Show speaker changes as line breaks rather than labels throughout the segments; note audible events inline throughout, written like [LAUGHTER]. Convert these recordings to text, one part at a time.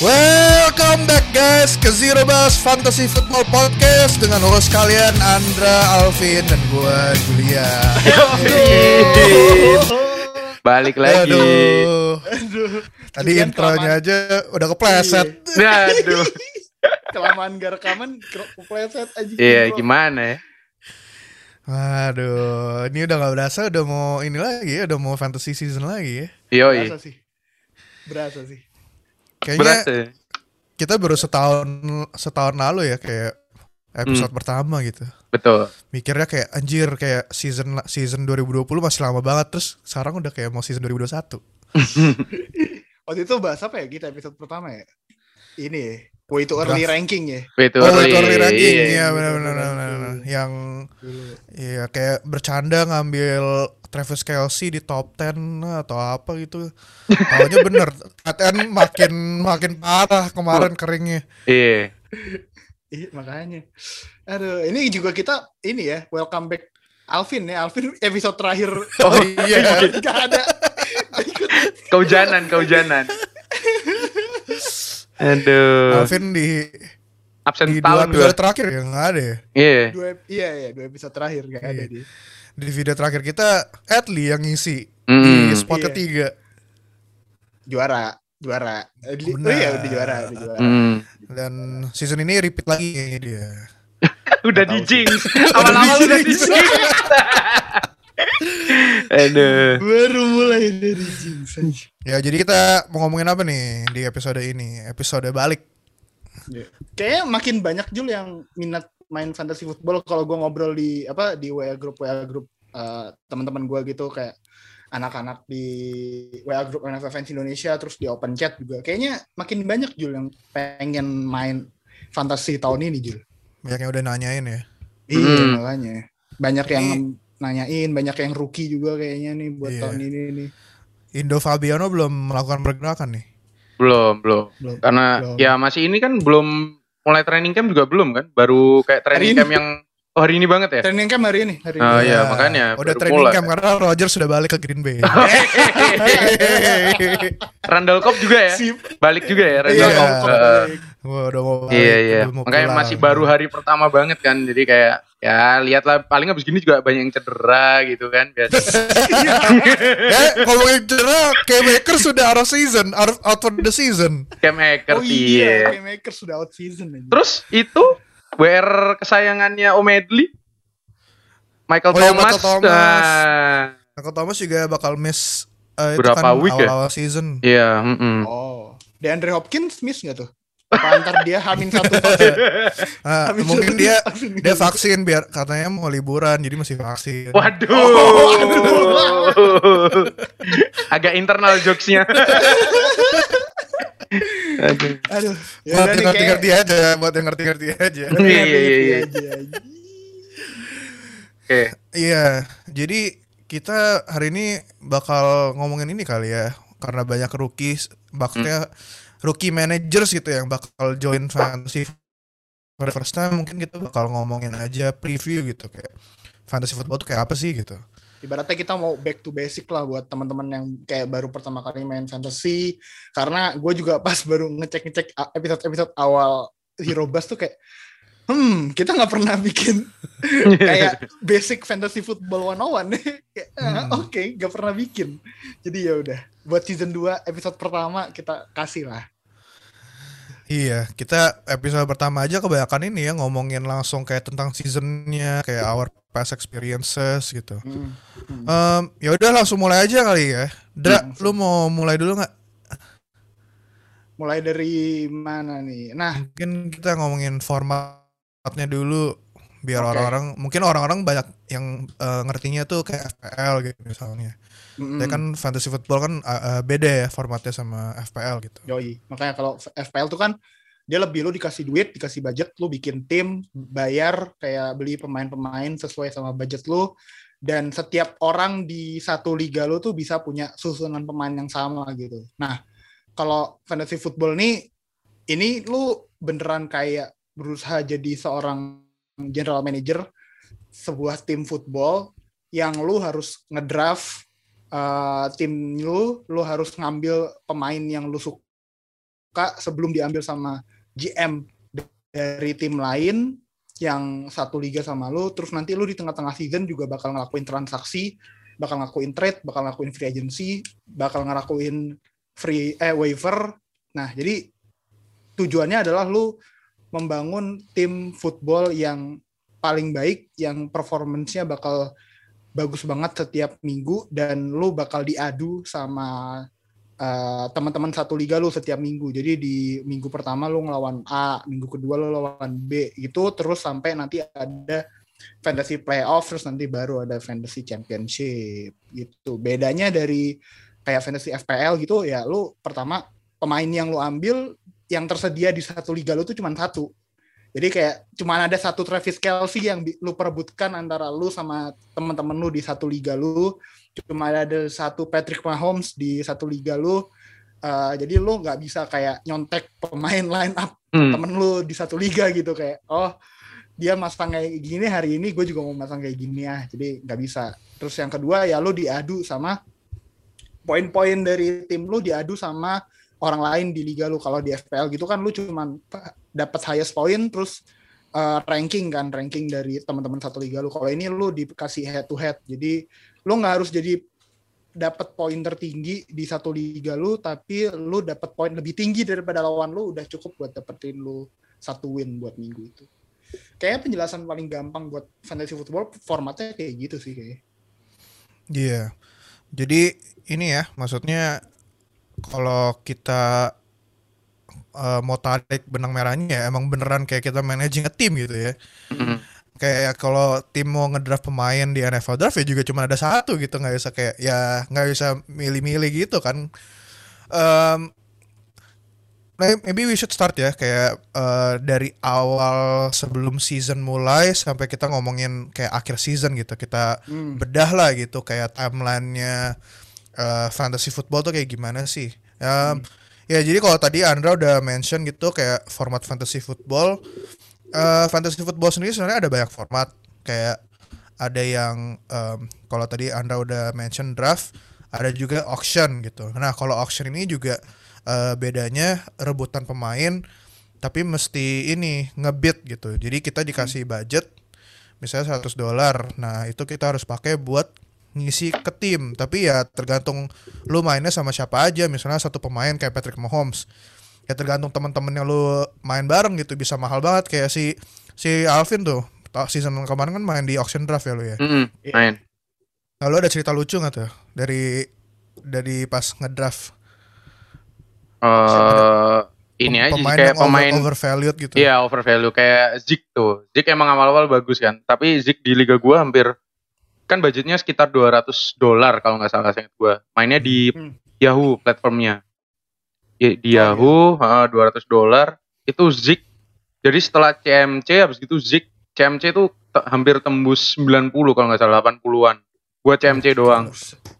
Welcome back guys ke Zero Bus Fantasy Football Podcast dengan host kalian Andra, Alvin, dan gue Julia.
Balik lagi.
Aduh. Tadi
Julian
intronya aja udah kepleset.
Aduh. [LAUGHS]
kelamaan gak rekaman ke- kepleset aja
Iya, gimana ya?
Waduh, ini udah gak berasa udah mau ini lagi ya, udah mau fantasy season lagi ya.
Yoi.
berasa sih berasa sih
Kayaknya
Berasa. ya?
kita baru setahun setahun lalu ya kayak
Hmm.
episode pertama gitu.
Betul.
Mikirnya kayak anjir kayak season season 2020 masih lama banget terus sekarang udah kayak mau season 2021. [LAUGHS]
waktu itu bahas apa ya kita episode pertama ya ini ya Way to early
Draft.
ranking ya
Itu
Oh,
early.
itu early ranking.
Iya.
Iya, benar benar benar. Yang iya kayak bercanda ngambil Travis Kelsey di top 10 atau apa gitu. Taunya bener. ATN makin makin parah kemarin keringnya.
Iya.
Ih, makanya aduh ini juga kita ini ya welcome back Alvin ya Alvin episode terakhir
Oh iya.
Gak ada ikut
Keujanan, keujanan. Aduh.
Alvin di
Absen
di dua
tahun
episode
gua.
terakhir ya nggak ada ya.
Iya.
dua iya iya dua episode terakhir gak ada
Iya.
dia
Di video terakhir kita Adli yang ngisi
Mm.
di spot
Iya.
ketiga.
juara juara di- oh
Benar.
iya udah juara udah juara
Mm.
Dan season ini repeat lagi kayaknya dia. [LAUGHS] [LAUGHS]
Udah di jinx. Awal-awal [LAUGHS] udah di jinx. Aduh.
baru mulai dari jinx.
Ya jadi kita mau ngomongin apa nih di episode ini? Episode balik.
Kayaknya makin banyak Jul yang minat main fantasy football kalau gue ngobrol di apa di WA grup WA grup eh, teman-teman gue gitu kayak anak-anak di WA grup NFL Fans Indonesia terus di open chat juga kayaknya makin banyak Jul yang pengen main fantasy tahun ini Jul.
Banyak yang udah nanyain ya.
Iya
Hmm.
makanya banyak yang nanyain banyak yang rookie juga kayaknya nih buat
Iya.
tahun ini nih.
Indo Fabiano belum melakukan pergerakan nih.
Belum, belum.
Belum.
Karena
Belum.
ya masih ini kan belum mulai training camp juga belum kan? Baru kayak training camp yang oh hari ini banget ya?
Training camp hari ini hari
Oh,
ini.
iya,
Ya,
makanya
Udah training
mulai.
camp karena Roger sudah balik ke Green Bay. [LAUGHS] [LAUGHS]
Randall Cobb juga ya?
Sip.
Balik juga ya Randall
Iya.
Cobb. Eh,
Wah, udah mau balik,
Iya iya.
mau
Makanya
pulang.
masih baru hari pertama banget kan. Jadi kayak ya lihatlah paling abis gini juga banyak yang cedera gitu kan biasa. [LAUGHS]
eh, ngomongin cedera, Cam Akers sudah out of season, out, of- out for the season.
Cam Akers
Oh
iya.
iya, Playmaker sudah out season aja.
Terus itu WR kesayangannya Omedli Michael
Oh iya,
Thomas.
Michael Thomas.
Nah,
Michael Thomas juga bakal miss itu
Berapa
kan
week ya?
awal-awal season.
Iya, mm-mm.
Oh, DeAndre Hopkins miss nggak tuh? Apa antar dia hamin satu vaksin? [LAUGHS]
Ah,
Hamin
mungkin
satu
dia
vaksin.
dia vaksin biar katanya mau liburan jadi masih vaksin.
Waduh. Agak internal jokesnya. [LAUGHS] Aduh.
Aduh, ya
buat yang ngerti-ngerti
kayak-
aja, buat yang ngerti-ngerti aja.
Iya, iya,
ngerti
iya.
aja, aja.
Oke.
Iya, jadi kita hari ini bakal ngomongin ini kali ya, karena banyak rookie, bakatnya rookie managers gitu yang bakal join fantasy for the first time. Mungkin kita bakal ngomongin aja preview gitu kayak fantasy football tuh kayak apa sih gitu.
Ibaratnya kita mau back to basic lah buat teman-teman yang kayak baru pertama kali main fantasy. Karena gue juga [LAUGHS] pas baru ngecek-ngecek episode-episode awal Hero Bus tuh kayak, hmm, kita nggak pernah bikin [LAUGHS] kayak basic fantasy football 101 [LAUGHS] Kayak, ah,
Hmm.
Oke, nggak pernah bikin. Jadi ya udah, buat season 2 episode pertama kita kasih lah.
Iya, kita episode pertama aja kebanyakan ini ya ngomongin langsung kayak tentang seasonnya, kayak our past experiences gitu.
Hmm.
Em, ya udah langsung mulai aja kali ya. Dra,
Langsung.
lu mau mulai dulu nggak?
Mulai dari mana nih? Nah,
Mungkin kita ngomongin formatnya dulu biar
Oke.
orang-orang mungkin orang-orang banyak yang eh, ngertinya tuh kayak FPL gitu misalnya.
mm,
Tapi kan fantasy football kan eh, eh, beda ya formatnya sama FPL gitu.
Yoi. Makanya kalau FPL tuh kan dia lebih lu dikasih duit, dikasih budget, lu bikin tim, bayar kayak beli pemain-pemain sesuai sama budget lu dan setiap orang di satu liga lu tuh bisa punya susunan pemain yang sama gitu. Nah, kalau fantasy football nih ini lu beneran kayak berusaha jadi seorang general manager sebuah tim football yang lu harus ngedraft uh, tim lu, lu harus ngambil pemain yang lu suka sebelum diambil sama GM dari tim lain yang satu liga sama lu. Terus nanti lu di tengah-tengah season juga bakal ngelakuin transaksi bakal ngelakuin trade bakal ngelakuin free agency bakal ngelakuin free eh waiver. Nah jadi tujuannya adalah lu membangun tim football yang paling baik yang performance-nya bakal bagus banget setiap minggu dan lu bakal diadu sama uh, teman-teman satu liga lu setiap minggu. Jadi di minggu pertama lu ngelawan A, minggu kedua lu lawan B gitu terus sampai nanti ada fantasy playoff terus nanti baru ada fantasy championship gitu. Bedanya dari kayak fantasy FPL gitu ya lu pertama pemain yang lu ambil yang tersedia di satu liga lu tuh cuma satu jadi kayak cuma ada satu Travis Kelsey yang lu perebutkan antara lu sama teman-teman lu di satu liga lu. Cuma ada satu Patrick Mahomes di satu liga lu. Uh, jadi lu nggak bisa kayak nyontek pemain [LAUGHS] line up hmm. temen lu di satu liga gitu kayak oh dia masang kayak gini hari ini gue juga mau masang kayak gini ya jadi nggak bisa terus yang kedua ya lu diadu sama poin-poin dari tim lu diadu sama orang lain di liga lu. Kalau di FPL gitu kan lu cuman dapat highest point terus uh, ranking kan ranking dari teman-teman satu liga lu. Kalau ini lu dikasih head to head. Jadi lu nggak harus jadi dapat poin tertinggi di satu liga lu tapi lu dapat poin lebih tinggi daripada lawan lu udah cukup buat dapetin lu satu win buat minggu itu. Kayak penjelasan paling gampang buat fantasy football formatnya kayak gitu sih kayak
iya. Yeah. jadi ini ya maksudnya kalau kita uh, mau tarik benang merahnya ya emang beneran kayak kita managing a team gitu ya. Mm-hmm. Kayak kalau tim mau ngedraft pemain di NFL draft ya juga cuma ada satu gitu nggak bisa kayak ya nggak bisa milih-milih gitu kan. Um, maybe we should start ya kayak uh, dari awal sebelum season mulai sampai kita ngomongin kayak akhir season gitu kita hmm. bedah lah gitu kayak timelinenya uh, fantasy football tuh kayak gimana sih? Um, hmm. Ya jadi kalau tadi Andra udah mention gitu kayak format fantasy football, uh, fantasy football sendiri sebenarnya ada banyak format kayak ada yang um, kalau tadi Andra udah mention draft, ada juga auction gitu. Nah kalau auction ini juga uh, bedanya rebutan pemain tapi mesti ini ngebit gitu. Jadi kita dikasih budget misalnya 100 dolar. Nah, itu kita harus pakai buat ngisi ke tim. Tapi ya tergantung lu mainnya sama siapa aja. Misalnya satu pemain kayak Patrick Mahomes. Ya tergantung teman-teman yang lu main bareng gitu. Bisa mahal banget. Kayak si si Alvin tuh. Season kemarin kan main di auction draft ya lu ya?
Mm -hmm, main.
Lalu ada cerita lucu nggak tuh? Dari dari pas ngedraft.
Uh, ini aja pemain kayak pemain
over, overvalued gitu.
Iya overvalue kayak Zik tuh. Zik emang awal-awal bagus kan. Tapi Zik di liga gua hampir kan budgetnya sekitar 200 dolar kalau nggak salah saya gue mainnya di hmm. Yahoo platformnya. Di, di oh, Yahoo iya. uh, 200 dolar itu Zik. Jadi setelah CMC habis itu Zik CMC itu hampir tembus 90 kalau nggak salah 80-an buat CMC doang.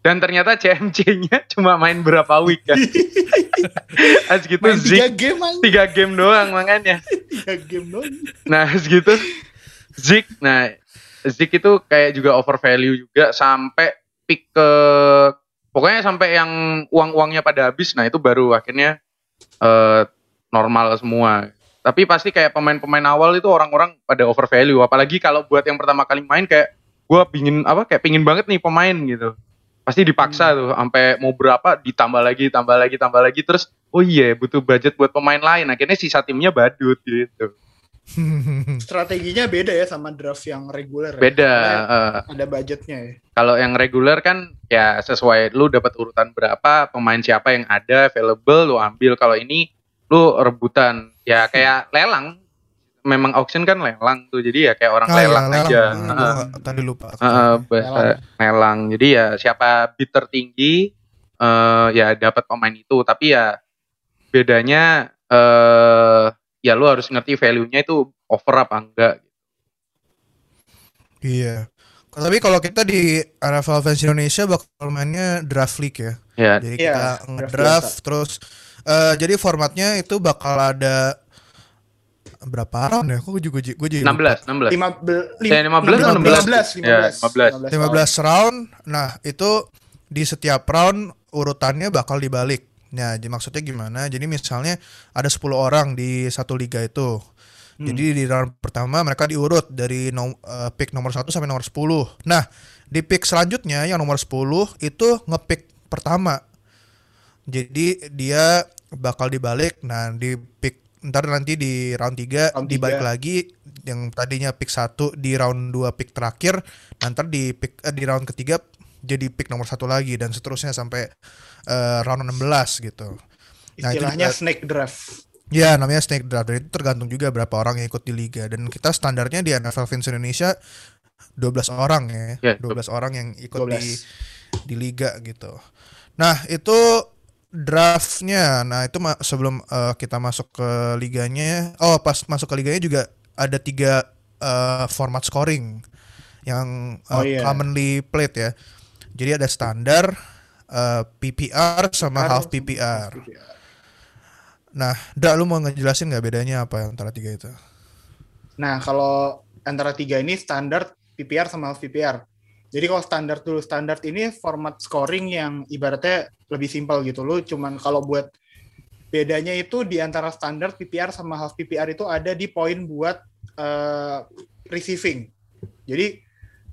dan ternyata CMC-nya [LAUGHS] cuma main berapa week kan. [LAUGHS] Segitu main Zik tiga game tiga game doang makanya. [LAUGHS]
Tiga game doang.
Nah segitu Zik nah Zik itu kayak juga overvalue juga sampai pick ke pokoknya sampai yang uang-uangnya pada habis nah itu baru akhirnya uh, normal semua. Tapi pasti kayak pemain-pemain awal itu orang-orang pada overvalue apalagi kalau buat yang pertama kali main kayak gue pingin apa kayak pingin banget nih pemain gitu. Pasti dipaksa hmm. tuh sampai mau berapa ditambah lagi, tambah lagi, tambah lagi terus oh iya butuh budget buat pemain lain. Akhirnya sisa timnya badut gitu. [LAUGHS]
Strateginya beda ya sama draft yang reguler. Ya?
Beda. Uh,
ada budgetnya ya.
Kalau yang reguler kan ya sesuai lu dapat urutan berapa, pemain siapa yang ada available lu ambil. Kalau ini lu rebutan. Ya [LAUGHS] kayak lelang. Memang auction kan lelang tuh. Jadi ya kayak orang oh, lelang, ya, lelang aja.
Hmm, uh, tadi lupa.
Uh, lelang. lelang. Jadi ya siapa bid tertinggi uh, ya dapat pemain itu. Tapi ya bedanya eh uh, ya lu harus ngerti value-nya itu over apa enggak.
Iya. Tapi kalau kita di NFL Fans Indonesia bakal mainnya draft league ya.
Iya.
Jadi yeah. kita ngedraft terus uh, jadi formatnya itu bakal ada berapa round ya? Kok gue juga gue jadi
16, 16.
15
15
15
15 15 round. Nah, itu di setiap round urutannya bakal dibalik. Nah, jadi maksudnya gimana? Jadi misalnya ada 10 orang di satu liga itu.
Hmm.
Jadi di round pertama mereka diurut dari nom- eh, pick nomor 1 sampai nomor 10. Nah, di pick selanjutnya yang nomor 10 itu ngepick pertama. Jadi dia bakal dibalik. Nah, di pick ntar nanti di round 3
Round
dibalik
tiga.
lagi yang tadinya pick 1 di round 2 pick terakhir, nanti di pick eh, di round ketiga jadi pick nomor satu lagi dan seterusnya sampai eh, round 16 gitu. Nah, itu
Istilahnya
juga-
snake draft.
Ya namanya snake draft dan itu tergantung juga berapa orang yang ikut di liga dan kita standarnya di NFL Fins Indonesia 12 orang ya,
Ya,
12 orang yang ikut
12.
di di liga gitu. Nah itu draftnya, nah itu ma- sebelum eh, kita masuk ke liganya, oh pas masuk ke liganya juga ada tiga eh, format scoring yang eh,
Oh, iya.
commonly played ya. Jadi ada standar, eh, PPR sama half PPR. Nah, Dra, lu mau ngejelasin nggak bedanya apa antara tiga itu?
Nah, kalau antara tiga ini standar PPR sama half PPR. Jadi kalau standar dulu standar ini format scoring yang ibaratnya lebih simpel gitu. Lu cuman kalau buat bedanya itu di antara standar PPR sama half PPR itu ada di poin buat eh, receiving. Jadi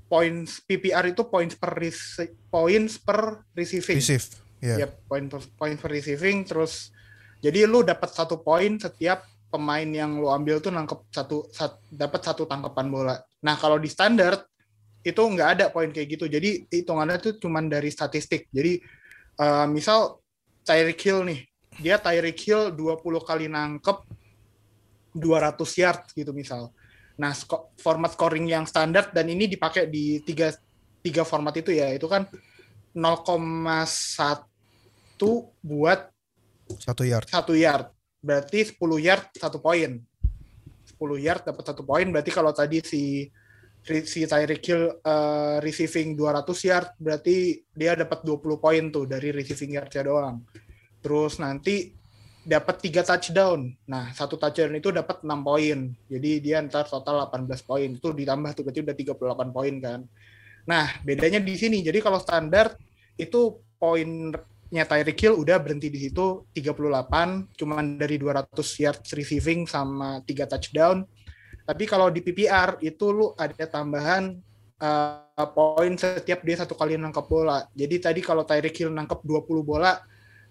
points PPR itu points per rece- points per receiving.
Receive. Ya.
Yap, poin per, poin per receiving terus jadi lu dapat satu poin setiap pemain yang lu ambil tuh nangkep satu, sat- dapat satu tangkapan bola. Nah, kalau di standar itu nggak ada poin kayak gitu. Jadi hitungannya tuh cuman dari statistik. Jadi eh, misal Tyreek Hill nih, dia Tyreek Hill 20 kali nangkep 200 yard gitu misal. Nah, sko- format scoring yang standar dan ini dipakai di tiga tiga format itu ya, itu kan 0,1 buat
Satu yard.
satu yard. Berarti 10 yard satu poin. 10 yard dapat satu poin. Berarti kalau tadi si si Tyreek Hill eh, receiving 200 yard, berarti dia dapat 20 poin tuh dari receiving yardnya doang. Terus nanti dapat tiga touchdown. Nah, satu touchdown itu dapat 6 poin. Jadi dia ntar total 18 poin. Itu ditambah tuh berarti udah 38 poin kan. Nah, bedanya di sini. Jadi kalau standar itu poinnya Tyreek Hill udah berhenti di situ 38 cuman dari 200 yards receiving sama 3 touchdown. Tapi kalau di PPR itu lu ada tambahan uh, poin setiap dia satu kali nangkap bola. Jadi tadi kalau Tyreek Hill nangkap 20 bola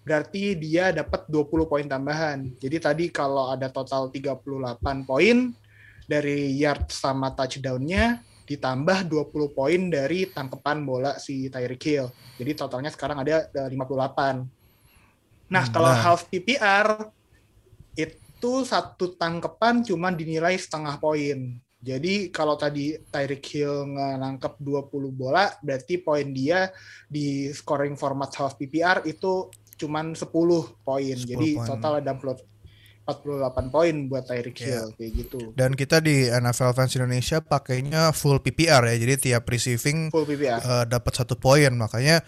berarti dia dapat 20 poin tambahan. Jadi tadi kalau ada total 38 poin dari yard sama touchdown-nya ditambah 20 poin dari tangkapan bola si Tyreek Hill. Jadi totalnya sekarang ada eh, 58. Nah,
Hmm,
kalau
nah.
half PPR itu satu tangkapan cuman dinilai setengah poin. Jadi kalau tadi Tyreek Hill nangkep 20 bola, berarti poin dia di scoring format half PPR itu cuman 10 poin.
10
Jadi
poin.
total ada 40 48 poin buat Tyreek. Hill kayak gitu.
Dan kita di NFL Fans Indonesia pakainya full PPR ya. Jadi tiap receiving
Full PPR.
eh, dapat satu poin. Makanya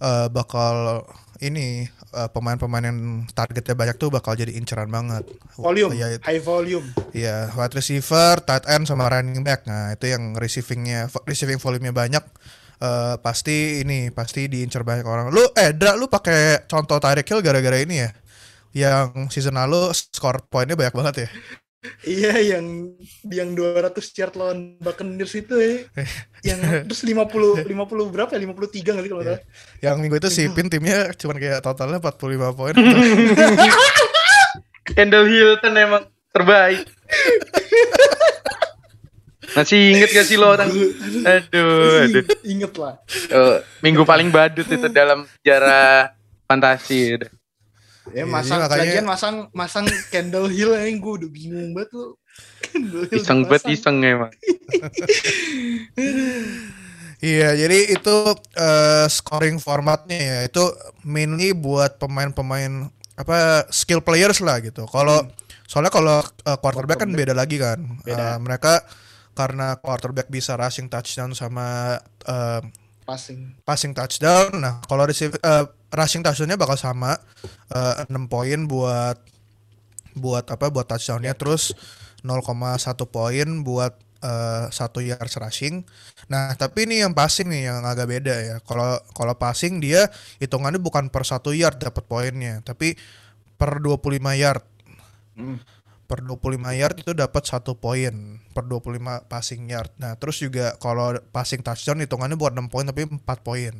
eh, bakal ini eh, pemain-pemain yang targetnya banyak tuh bakal jadi inceran banget.
Volume,
Ya,
high volume.
Iya, wide receiver, tight end sama running back. Nah, itu yang receivingnya receiving volume-nya banyak. Eh, pasti ini pasti diincar banyak orang. Lu eh Dra, lu pakai contoh Tyreek Hill gara-gara ini ya? Yang season lalu skor poinnya banyak banget ya. [LAUGHS]
Iya yang yang 200 yard lawan Buccaneers itu ya. [LAUGHS] yang terus 50 50 berapa ya? 53 kali kalau salah.
Yang minggu itu si Pin timnya cuman kayak totalnya 45 poin. [LAUGHS]
Kendall Hilton emang terbaik. Masih inget gak sih lo orang? Aduh, aduh.
Ingat lah.
Eh, minggu paling badut itu dalam sejarah fantasi. udah.
Ya
Iya,
masang
makanya-
lagian masang masang Kendall Hill yang gue udah bingung banget Hill
Iseng banget iseng emang. [LAUGHS]
Iya, jadi itu eh, scoring formatnya ya. Itu mainly buat pemain-pemain apa skill players lah gitu. Kalau soalnya kalau eh, quarterback kan beda lagi kan.
Beda.
Eh, mereka karena quarterback bisa rushing touchdown sama eh,
Passing.
passing touchdown. Nah, kalau receive eh, rushing touchdownnya bakal sama eh, 6 poin buat buat apa buat touchdownnya terus 0,1 poin buat eh, satu yards rushing. Nah, tapi ini yang passing nih yang agak beda ya. Kalau kalau passing dia hitungannya bukan per satu yard dapat poinnya, tapi per 25 yard.
Hmm.
Per 25 yard itu dapat satu poin per 25 passing yard. Nah, terus juga kalau passing touchdown hitungannya bukan 6 poin tapi 4 poin.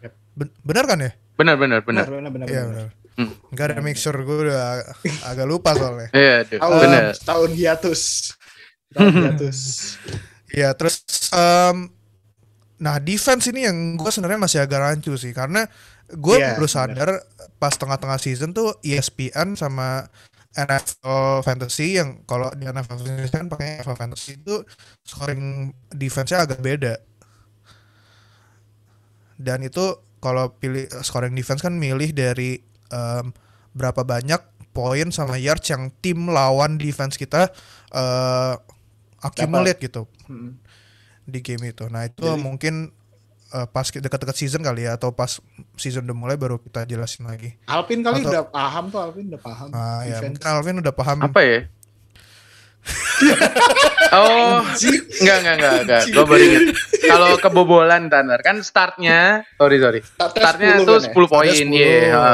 Yep.
Ben- bener kan ya?
Benar benar benar.
benar benar
Iya
benar.
benar.
Hmm.
Enggak ada sure gue udah ag- agak lupa soalnya. [LAUGHS]
Iya, aduh,
Tahun,
benar.
tahun hiatus. [LAUGHS] Tahun hiatus.
Ya terus em, nah defense ini yang gue sebenarnya masih agak rancu sih karena gue
Iya,
baru
benar.
sadar pas tengah-tengah season tuh ESPN sama NFL Fantasy yang kalau di NFL Fantasy kan pakai NFL Fantasy itu scoring defense-nya agak beda. Dan itu kalau pilih eh, scoring defense kan milih dari em, berapa banyak poin sama yards yang tim lawan defense kita eh accumulate gitu
Hmm.
di game itu. Nah itu
Jadi-
mungkin eh, pas dekat-dekat season kali ya atau pas season udah mulai baru kita jelasin lagi.
Alvin kali
Atau-
udah paham tuh Alvin udah paham.
Ah ya mungkin Alvin udah paham.
Apa ya? [LAUGHS] oh, enggak enggak enggak enggak. Gue baru inget. Kalau kebobolan Tanner kan startnya, sorry sorry. Startnya
10
tuh
kan ya?
10 poin,
Ada 10.
iya.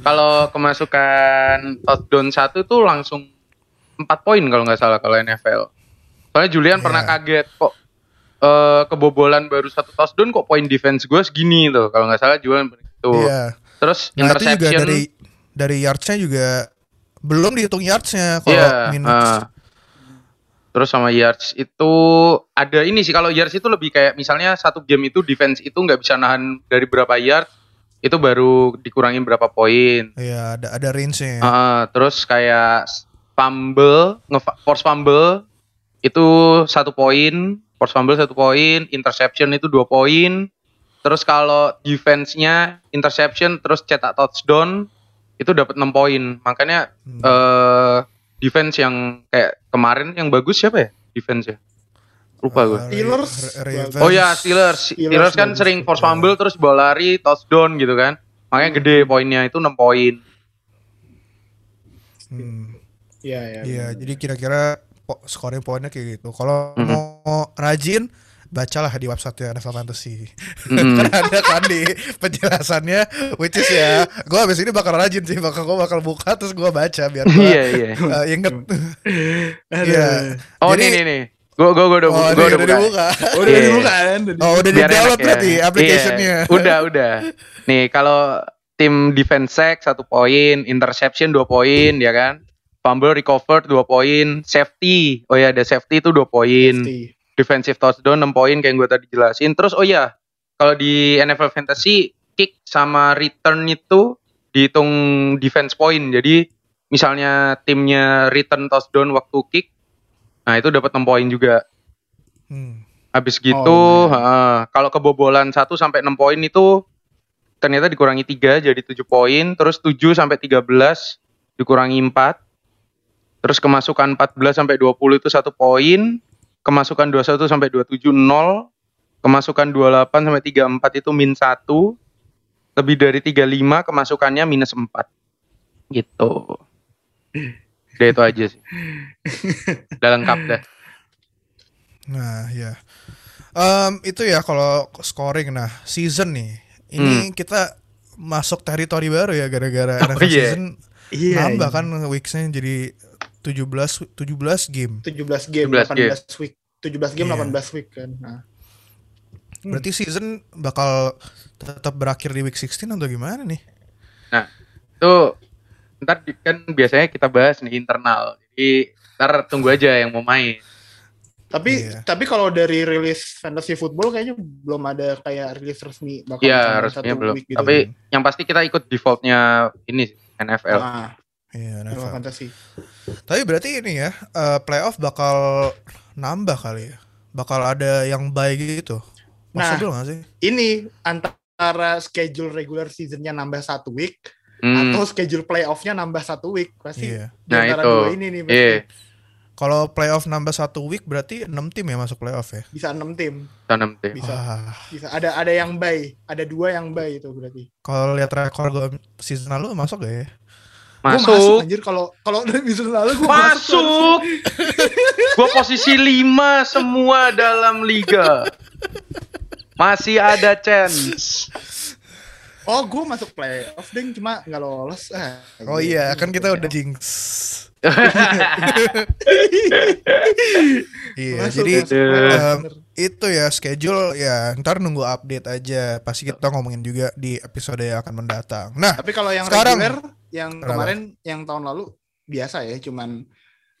Kalau kemasukan touchdown satu tuh langsung 4 poin kalau nggak salah kalau NFL. Soalnya Julian pernah
Iya.
kaget kok eh, kebobolan baru satu touchdown kok poin defense gue segini tuh. Kalau nggak salah Julian itu.
Iya.
Terus
Nah itu juga
interception.
dari dari yardsnya juga belum dihitung yardsnya kalau
Iya,
minutes.
ah. Terus sama yards itu ada ini sih kalau yards itu lebih kayak misalnya satu game itu defense itu nggak bisa nahan dari berapa yard itu baru dikurangin berapa poin.
Iya ada ada range-nya.
Ah, terus kayak fumble, nge- force fumble itu satu poin, force fumble satu poin, interception itu dua poin. Terus kalau defense-nya interception terus cetak touchdown itu dapat 6 poin. Makanya
Hmm.
eh defense yang kayak kemarin yang bagus siapa ya? Defense ya. Lupa gue.
Eh,
Steelers.
Ravens.
Oh ya Steelers.
Steelers
Steelers kan sering force fumble terus bola lari touchdown gitu kan. Makanya gede poinnya itu 6 poin.
Hmm.
Iya, iya.
Iya, jadi kira-kira po scoring poinnya kayak gitu. Kalau
Mhm.
mau rajin, bacalah di website NFL Fantasy. [LAUGHS]
Mm.
kan ada kan di penjelasannya, which is ya, gue abis ini bakal rajin sih, bakal gue bakal buka terus gue baca biar gue
Iya iya.
inget. [LAUGHS]
Aduh.
Iya.
Oh
Jadi-
nih nih. Gue gue gue udah
Oh,
gua
ini
udah
udah
buka.
dibuka.
Oh, udah
Iya.
dibuka kan? Udah
Oh, udah
Biar
di-download
enak ya.
berarti aplikasinya.
Iya, udah udah. Nih kalau tim defense sack satu poin, interception dua poin, ya kan? Fumble recovered dua poin, safety. Oh ya ada safety itu dua poin.
Pasti.
defensive touchdown 6 poin kayak yang gue tadi jelasin. Terus oh ya, kalau di NFL Fantasy kick sama return itu dihitung defense point. Jadi misalnya timnya return touchdown waktu kick, nah itu dapat 6 poin juga.
Hmm.
Habis gitu,
Oh,
heeh, kalau kebobolan 1 sampai 6 poin itu ternyata dikurangi 3 jadi 7 poin, terus 7 sampai 13 dikurangi 4. Terus kemasukan 14 sampai 20 itu 1 poin, kemasukan 21 sampai 27 0, kemasukan 28 sampai 34 itu min 1. Lebih dari 35 kemasukannya minus 4. Gitu. Udah itu aja sih. Udah lengkap dah.
Nah, ya. Em, itu ya kalau scoring. Nah, season nih. Ini kita masuk teritori baru ya gara-gara
Hmm. Oh,
NFL
iya.
season
Iya.
nambah
iya.
kan weeksnya jadi 17 17 game.
17 game,
17 game.
18 week. 17 game,
Iya.
18 week kan. Nah. Hmm.
Berarti season bakal tetap berakhir di week 16 atau gimana nih?
Nah, itu ntar kan biasanya kita bahas nih internal. Jadi ntar tunggu aja yang mau main.
Tapi
Iya.
tapi kalau dari rilis fantasy football kayaknya belum ada kayak rilis resmi bakal
Iya,
sampai
resminya
satu
belum.
week gitu.
Tapi yang pasti kita ikut defaultnya ini sih, NFL.
nah,
Iya,
NFL
NFL.
fantasy.
Tapi berarti ini ya, eh, playoff bakal nambah kali ya. Bakal ada yang baik gitu.
Nah.
Maksud lu gak sih?
Ini antara schedule regular seasonnya nambah satu week
Hmm,
atau schedule playoffnya nambah satu week pasti.
Iya.
Di
Nah,
antara
itu.
dua ini nih pasti.
Iya,
Kalau playoff nambah satu week berarti 6 tim ya masuk playoff ya?
Bisa 6 tim.
tanam tim.
Bisa.
Wah,
Bisa ada ada yang bye, ada dua yang bye itu berarti.
kalau lihat rekor gue season lalu masuk gak ya?
Gua
Masuk.
anjir kalau kalau dari lalu gue masuk.
Masuk. [LAUGHS] Gua posisi 5 semua dalam liga. Masih ada chance.
Oh, gue masuk playoff ding cuma nggak lolos. Ah,
Oh iya, kan kita udah jinx. [LAUGHS] Iya,
Masuk,
jadi
masuk bener.
itu ya schedule ya ntar nunggu update aja. Pasti kita ngomongin juga di episode yang akan mendatang. Nah,
Tapi kalau yang
sekarang-
reguler yang
Kenapa?
kemarin yang tahun lalu biasa ya, cuman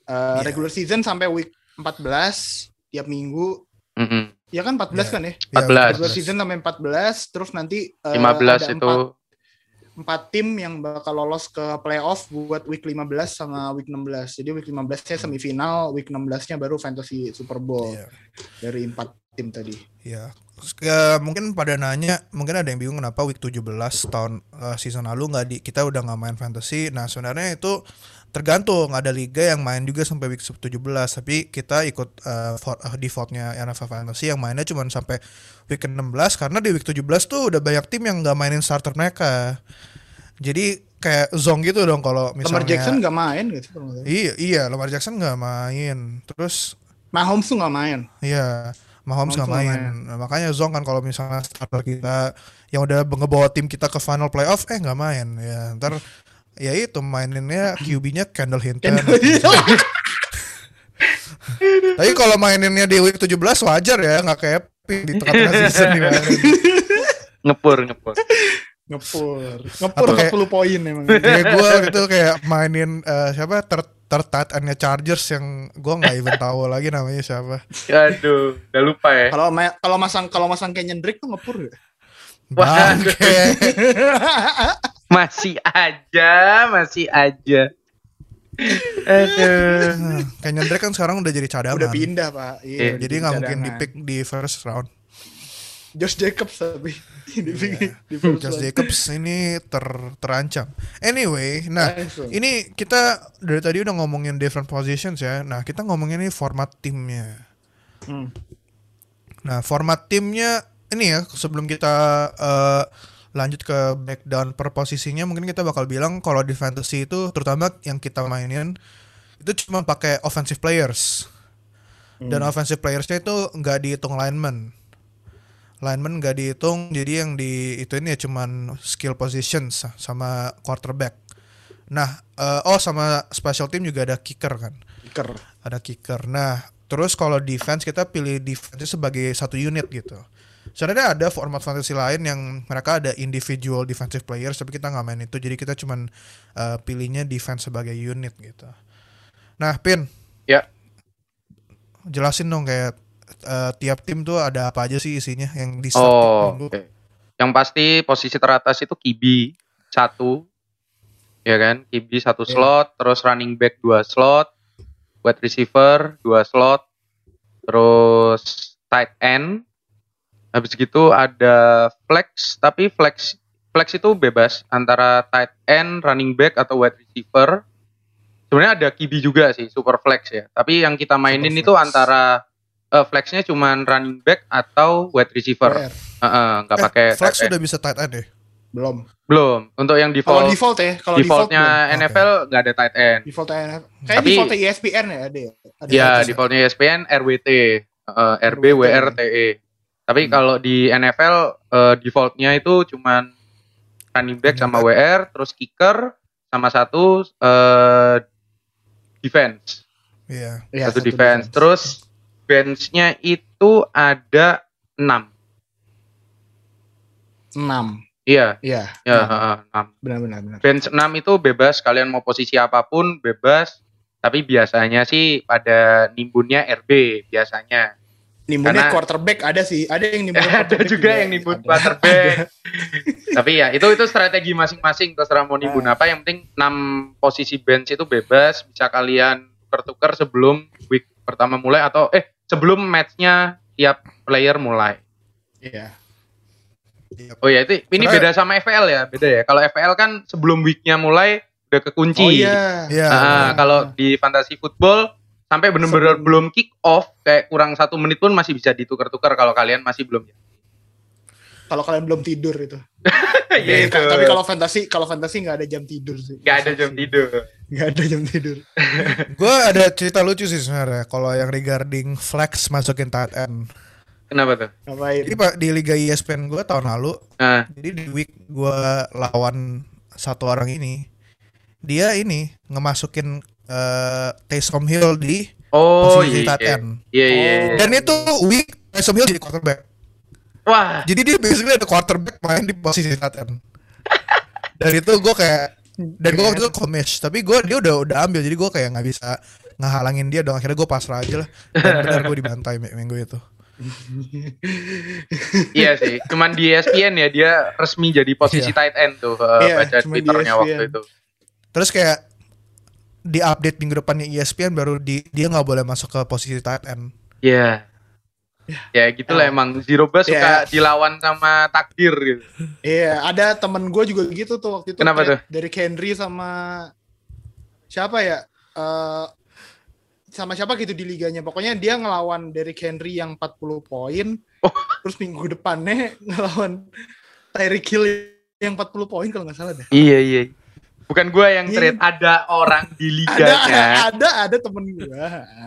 uh,
Iya.
regular season sampai week 14 tiap minggu.
Mm-mm.
Ya kan 14
Iya.
kan ya?
ya,
14.
Regular season sampai 14 terus nanti uh,
15
ada
itu
empat- empat tim yang bakal lolos ke playoff buat week 15 sama week 16. Jadi week 15-nya semifinal, week 16-nya baru fantasy Super Bowl
Iya.
dari empat tim tadi.
Ya, Ke- mungkin pada nanya, mungkin ada yang bingung kenapa week 17 tahun eh, season lalu nggak di kita udah nggak main fantasy. Nah, sebenarnya itu tergantung ada liga yang main juga sampai week 17 tapi kita ikut eh, vote- eh, defaultnya NFL Fantasy yang mainnya cuma sampai week 16 karena di week 17 tuh udah banyak tim yang nggak mainin starter mereka. Jadi kayak zong gitu dong kalau misalnya
Lamar Jackson nggak main gitu.
Iya, iya, Lamar Jackson nggak main. Terus
Mahomes tuh nggak main.
Iya, Mahomes nggak
nggak
main. Nah, makanya Zong kan kalau misalnya starter kita yang udah ngebawa tim kita ke final playoff, eh nggak main. Ya ntar ya itu maininnya QB-nya Kendall Hinton. [LAUGHS] Tapi kalau maininnya di week 17 wajar ya, nggak kayak Pin di tengah-tengah season dimainin.
ngepur ngepur.
ngepur ngepur
Atau kayak-
40 poin emang
Kayak gue gitu kayak mainin eh, siapa ter tertat nya Chargers yang gue nggak even [LAUGHS] tahu lagi namanya siapa.
Aduh, udah lupa ya.
kalau ma- kalau masang kalau masang Kenyon Drake tuh ngepur ya?
Bangke. [LAUGHS]
Masih aja, masih aja. Aduh.
Kenyon Drake kan sekarang udah jadi cadangan.
udah pindah pak
Iya,
iya,
Jadi nggak mungkin di pick di first round.
Josh Jacobs tapi di pick
Iya.
di first
Josh. Jacobs ini ter terancam. Anyway, nah
Langsung.
ini kita dari tadi udah ngomongin different positions ya. Nah kita ngomongin ini format timnya.
Hmm.
Nah format timnya ini ya sebelum kita eh, lanjut ke breakdown per posisinya mungkin kita bakal bilang kalau di fantasy itu terutama yang kita mainin itu cuma pakai offensive players dan
Hmm.
offensive playersnya itu nggak dihitung lineman lineman nggak dihitung jadi yang di itu ini ya cuman skill positions sama quarterback nah eh, oh sama special team juga ada kicker kan
Kicker.
ada kicker. Nah, terus kalau defense kita pilih defense sebagai satu unit gitu. Sebenarnya ada format fantasy lain yang mereka ada individual defensive players tapi kita nggak main itu. Jadi kita cuman uh, pilihnya defense sebagai unit gitu. Nah, Pin.
Ya.
Jelasin dong kayak uh, tiap tim tuh ada apa aja sih isinya yang di
Oh, oke. Yang pasti posisi teratas itu QB satu, ya kan? QB satu
Iya.
slot, terus running back dua slot, wide receiver dua slot, terus tight end. Habis gitu ada flex, tapi flex flex itu bebas antara tight end, running back atau wide receiver. Sebenarnya ada QB juga sih, super flex ya. Tapi yang kita mainin
Super
itu
flex.
antara eh, flexnya cuman running back atau wide receiver.
PR.
Heeh, nggak
Eh,
pakai
Flex sudah bisa tight end ya?
belum
belum. Untuk yang
kalau
default
default ya kalau default
defaultnya
belum.
NFL nggak ada tight end.
default NFL kayak
Tapi-
defaultnya ESPN ya ada ya ada
Ya, defaultnya ESPN RWT, eh, RB
RWT.
WRTE. Tapi
Hmm.
kalau di NFL eh, defaultnya itu cuman running back sama. WR, terus kicker sama satu eh, defense,
Iya.
Iya,
satu defense. Terus benchnya itu ada 6
enam.
Iya,
iya.
Ya
enam.
heeh, 6
benar-benar benar
bench 6 itu bebas kalian mau posisi apa pun bebas. Tapi biasanya sih pada nimbunnya RB biasanya.
Nimbunnya
Karena-
quarterback ada sih ada yang nimbun [LAUGHS]
ada juga yang nimbun
Ada.
quarterback. [LAUGHS] Tapi ya itu itu strategi masing-masing terserah mau nimbun
Ah.
apa. Yang penting 6 posisi bench itu bebas bisa kalian tuker-tuker sebelum week pertama mulai atau eh sebelum matchnya tiap player mulai
iya
oh ya itu ini
Karena-
beda sama FPL ya beda ya kalau FPL kan sebelum weeknya mulai udah kekunci
oh iya
Iya.
Nah,
Ah.
kalau di fantasy football sampai benar-benar belum kick off kayak kurang satu menit pun masih bisa ditukar-tukar kalau kalian masih belum.
Kalau kalian belum tidur itu. [LAUGHS]
Iya
Eh,
itu.
Tapi kalau fantasi, kalau fantasi nggak ada jam tidur sih.
Gak ada jam tidur.
Nggak ada jam tidur. [LAUGHS]
Gue ada cerita lucu sih sebenarnya kalau yang regarding flex masukin tight end.
Kenapa tuh?
Ngapain?
Jadi pak di liga ESPN gue tahun lalu,
Nah,
jadi di week gue lawan satu orang ini, dia ini ngemasukin eh Taysom Hill di
oh
posisi
iya.
tight
Iya
end.
iya. iya.
Oh.
Dan itu week Taysom Hill jadi quarterback.
Wah,
Jadi dia basically ada quarterback main di posisi tight end. [LAUGHS] Dan itu gue kayak dan gue waktu itu komis, tapi gue dia udah udah ambil jadi gue kayak nggak bisa ngehalangin dia dong akhirnya gue pasrah aja lah dan [LAUGHS] benar gue dibantai mi- minggu itu [LAUGHS]
iya sih. Cuman di ESPN ya dia resmi jadi posisi
Iya.
tight end tuh. eh,
Iya,
baca twitternya waktu
ESPN.
itu.
terus kayak di update minggu depannya E ESPN baru di dia nggak boleh masuk ke posisi tight end
Iya. Ya gitulah
Ya.
emang Zero Bus suka
Ya.
dilawan sama takdir gitu.
Iya, ada temen gue juga gitu tuh waktu itu.
Kenapa tuh?
Dari Henry sama siapa ya? Eh sama siapa gitu di liganya. Pokoknya dia ngelawan dari Henry yang 40 poin.
Oh.
Terus minggu depannya ngelawan Tyreek Hill yang 40 poin kalau nggak salah deh.
Iya iya. Bukan gua yang
Iya.
trade, ada orang di
Ada
liganya
ada ada temen gue.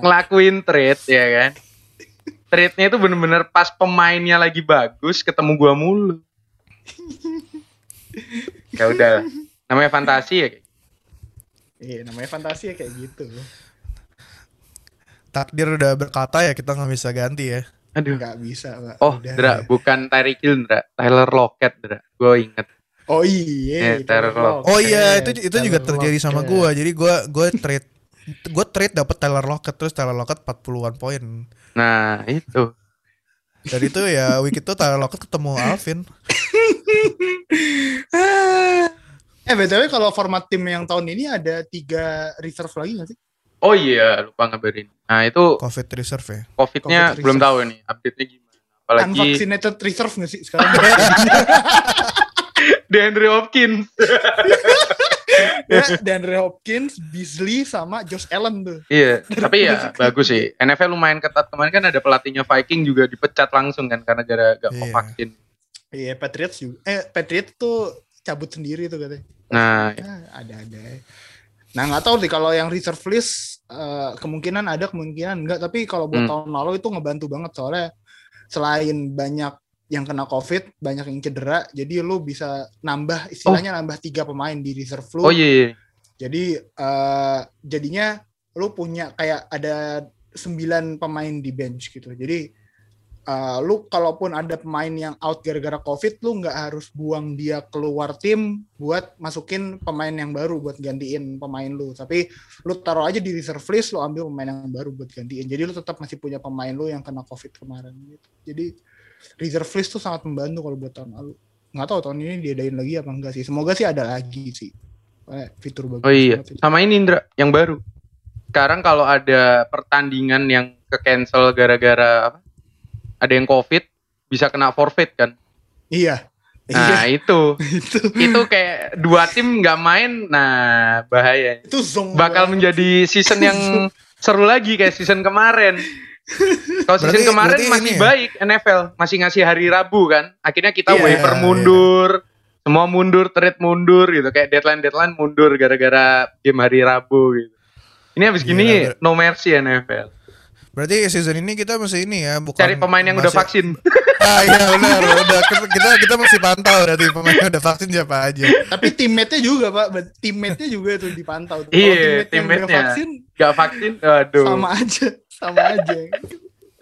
ngelakuin trade ya kan. Trade-nya itu bener-bener pas pemainnya lagi bagus ketemu gua mulu. ya udah. Namanya fantasi ya. kayak.
Iya, namanya fantasi ya kayak gitu.
takdir udah berkata ya kita nggak bisa ganti ya
Aduh.
Nggak bisa, Pak.
Oh,
Udah.
Dra, bukan Tyreek Hill, Dra. Tyler Lockett, Dra. Gue inget.
Oh iya,
Eh, Tyler Lockett.
oh iya itu itu juga
Tyler
terjadi sama
Lockett.
gue jadi gue gue trade gue trade dapat Tyler Lockett terus Tyler Lockett 40-an poin
Nah, itu.
dan itu ya week itu Tyler Lockett ketemu Alvin [LAUGHS]
eh btw kalau format tim yang tahun ini ada tiga reserve lagi nggak sih?
Oh iya, lupa ngabarin. Nah, itu
covid reserve ya
COVID-nya
COVID
belum tahu nih, update-nya gimana. Apalagi
Unvaccinated reserve nggak sih sekarang? [LAUGHS]
DeAndre Hopkins. [LAUGHS]
ya, DeAndre Hopkins, Beasley sama Josh Allen tuh.
Iya, tapi ya bagus sih. NFL lumayan ketat. Kemarin kan ada pelatihnya Viking juga dipecat langsung kan karena gara gak mau
Iya.
vaksin.
Iya Patriots juga. Eh Patriots tuh cabut sendiri tuh katanya.
Nah,
Ya, ada-ada. Nah nggak tahu sih kalau yang reserve list eh, kemungkinan ada kemungkinan enggak. Tapi kalau buat
Hmm.
tahun lalu itu ngebantu banget soalnya selain banyak yang kena covid, banyak yang cedera, jadi lu bisa nambah istilahnya nambah tiga pemain di reserve lu.
oh iya, iya.
Jadi eh, jadinya lu punya kayak ada sembilan pemain di bench gitu. Jadi eh, lu kalaupun ada pemain yang out gara-gara covid, lu nggak harus buang dia keluar tim buat masukin pemain yang baru buat gantiin pemain lu. Tapi lu taruh aja di reserve list, lu ambil pemain yang baru buat gantiin. Jadi lu tetap masih punya pemain lu yang kena covid kemarin gitu. Jadi reserve list tuh sangat membantu kalau buat tahun lalu. Nggak tahu tahun ini diadain lagi apa enggak sih. Semoga sih ada lagi sih. Fitur bagus.
Oh iya, sama ini Indra yang baru. Sekarang kalau ada pertandingan yang ke cancel gara-gara apa? Ada yang COVID bisa kena forfeit kan.
Iya.
Nah,
Iya,
itu [LAUGHS]
itu
itu kayak dua tim nggak main, nah bahaya.
itu zong
Bakal
banget.
menjadi season yang [LAUGHS] seru lagi kayak season kemarin. Kalau season
Berarti-
kemarin
berarti
masih
ya?
baik NFL, masih ngasih hari Rabu kan. Akhirnya kita
Iya,
waiver
iya.
mundur, semua mundur, trade mundur gitu. Kayak deadline deadline mundur gara-gara game hari Rabu gitu. Ini habis gini
ber-
no mercy NFL.
Berarti season ini kita masih ini ya bukan
Cari pemain yang udah vaksin. [LAUGHS]
ah iya benar udah kita kita masih pantau berarti pemain yang udah vaksin siapa aja
tapi teammate-nya juga pak Bet- teammate-nya juga itu dipantau
Iya,
teammate
teammate-nya.
vaksin
Gak vaksin, aduh.
sama aja sama aja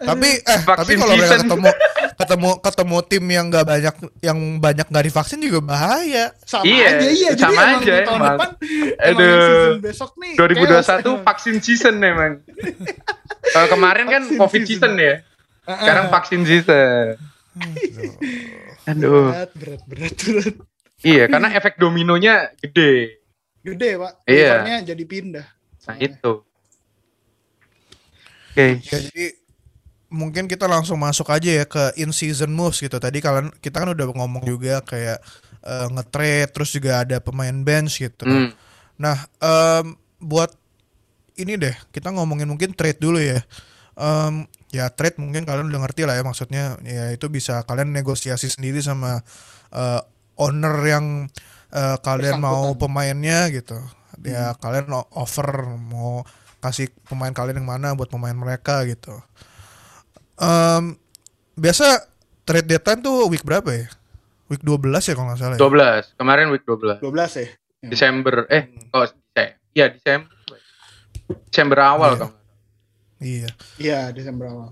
tapi eh
Vaksin
tapi kalau mereka ketemu ketemu ketemu tim yang nggak banyak yang banyak nggak divaksin juga bahaya
sama
Iya,
aja iya jadi
sama
emang
aja,
tahun
emang.
depan
Aduh.
besok nih
2021
chaos emang.
vaksin season emang. [LAUGHS] Kalau kemarin kan
Vaksin
covid
season.
season ya.
Ah,
Sekarang
ah.
vaksin season. [LAUGHS] Aduh.
berat berat berat berat
Iya, karena efek dominonya gede.
gede pak
Iya.
Jadi pindah
Nah, itu. Oke.
ya jadi mungkin kita langsung masuk aja ya ke in season moves gitu. Tadi kalian kita kan udah ngomong juga kayak eh, nge-trade terus juga ada pemain bench gitu.
Hmm.
Nah, em, buat ini deh, kita ngomongin mungkin trade dulu ya. Em, ya trade mungkin kalian udah ngerti lah ya maksudnya. Ya itu bisa kalian negosiasi sendiri sama eh, owner yang eh, kalian mau pemainnya gitu. Ya kalian o- offer mau kasih pemain kalian yang mana buat pemain mereka gitu Em, biasa trade deadline tuh week berapa ya week 12 ya kalau nggak salah ya?
12 kemarin week 12
12 ya. Ya.
Desember eh kok Dese- ya Desember Desember awal
Iya.
kan
iya
Iya, Desember awal.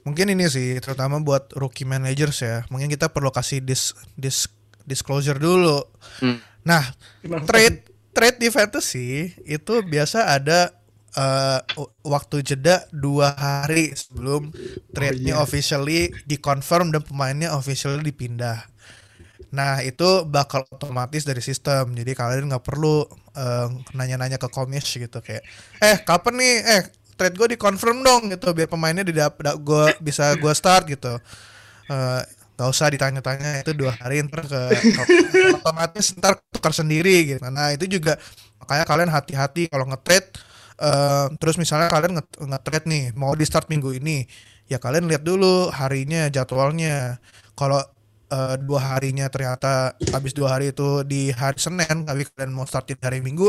mungkin ini sih terutama buat rookie managers ya mungkin kita perlu kasih dis, dis disclosure dulu
Hmm.
nah trade trade di fantasy itu biasa ada eh, w- waktu jeda dua hari sebelum trade-nya
iya.
officially dikonfirm dan pemainnya officially dipindah. Nah itu bakal otomatis dari sistem, jadi kalian nggak perlu eh, nanya-nanya ke komis gitu kayak, eh kapan nih, eh trade gue dikonfirm dong gitu, biar pemainnya didap, da- gua bisa gue start gitu. Eh, nggak usah ditanya-tanya itu dua hari ntar ke, ke- [LAUGHS] otomatis ntar tukar sendiri gitu. Nah itu juga makanya kalian hati-hati kalau nge-trade eh, terus misalnya kalian nge- nge-trade nih mau di start minggu ini ya kalian lihat dulu harinya jadwalnya kalau eh, dua harinya ternyata habis dua hari itu di hari Senin tapi kalian mau start di hari Minggu